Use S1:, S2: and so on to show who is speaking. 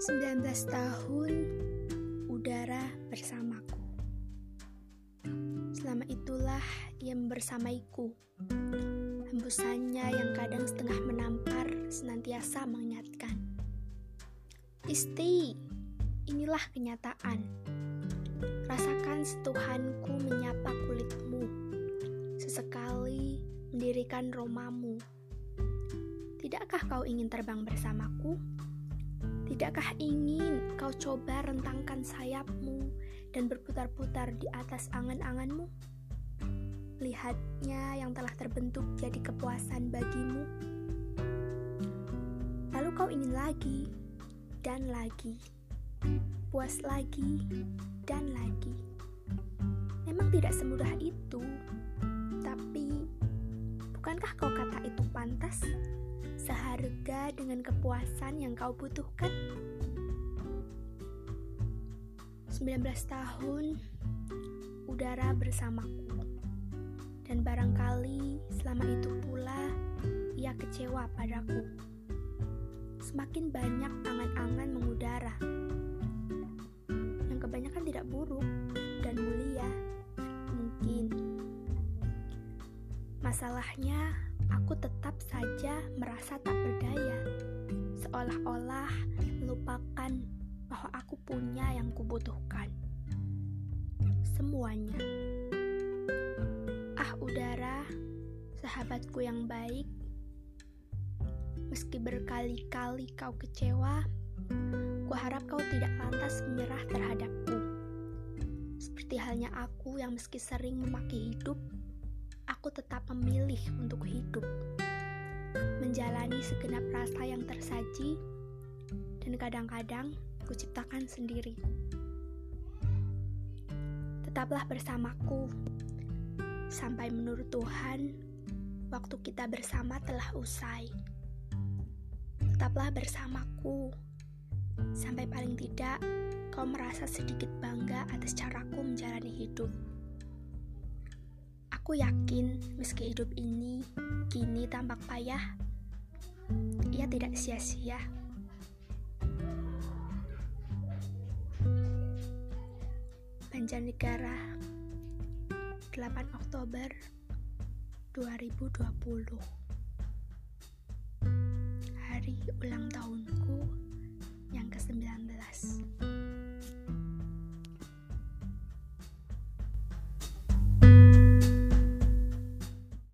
S1: 19 tahun udara bersamaku. Selama itulah ia membersamaiku. Hembusannya yang kadang setengah menampar senantiasa mengingatkan. Isti, inilah kenyataan. Rasakan setuhanku menyapa kulitmu. Sesekali mendirikan romamu. Tidakkah kau ingin terbang bersamaku? Tidakkah ingin kau coba rentangkan sayapmu dan berputar-putar di atas angan-anganmu? Lihatnya yang telah terbentuk jadi kepuasan bagimu. Lalu kau ingin lagi dan lagi, puas lagi dan lagi. Memang tidak semudah itu, tapi bukankah kau kata itu pantas? Seharga dengan kepuasan yang kau butuhkan. 19 tahun udara bersamaku. Dan barangkali selama itu pula ia kecewa padaku. Semakin banyak angan-angan mengudara. Yang kebanyakan tidak buruk dan mulia. Mungkin. Masalahnya aku tetap saja merasa tak berdaya, seolah-olah melupakan bahwa aku punya yang kubutuhkan. Semuanya. Ah udara, sahabatku yang baik, meski berkali-kali kau kecewa, ku harap kau tidak lantas menyerah terhadapku. Seperti halnya aku yang meski sering memaki hidup, aku tetap memilih untuk hidup, menjalani segenap rasa yang tersaji, dan kadang-kadang kuciptakan sendiri. Tetaplah bersamaku, sampai menurut Tuhan, waktu kita bersama telah usai. Tetaplah bersamaku, sampai paling tidak kau merasa sedikit bangga atas caraku menjalani hidup. Aku yakin meski hidup ini kini tampak payah, ia tidak sia-sia. Banjarnegara 8 Oktober 2020 Hari ulang tahunku yang ke-19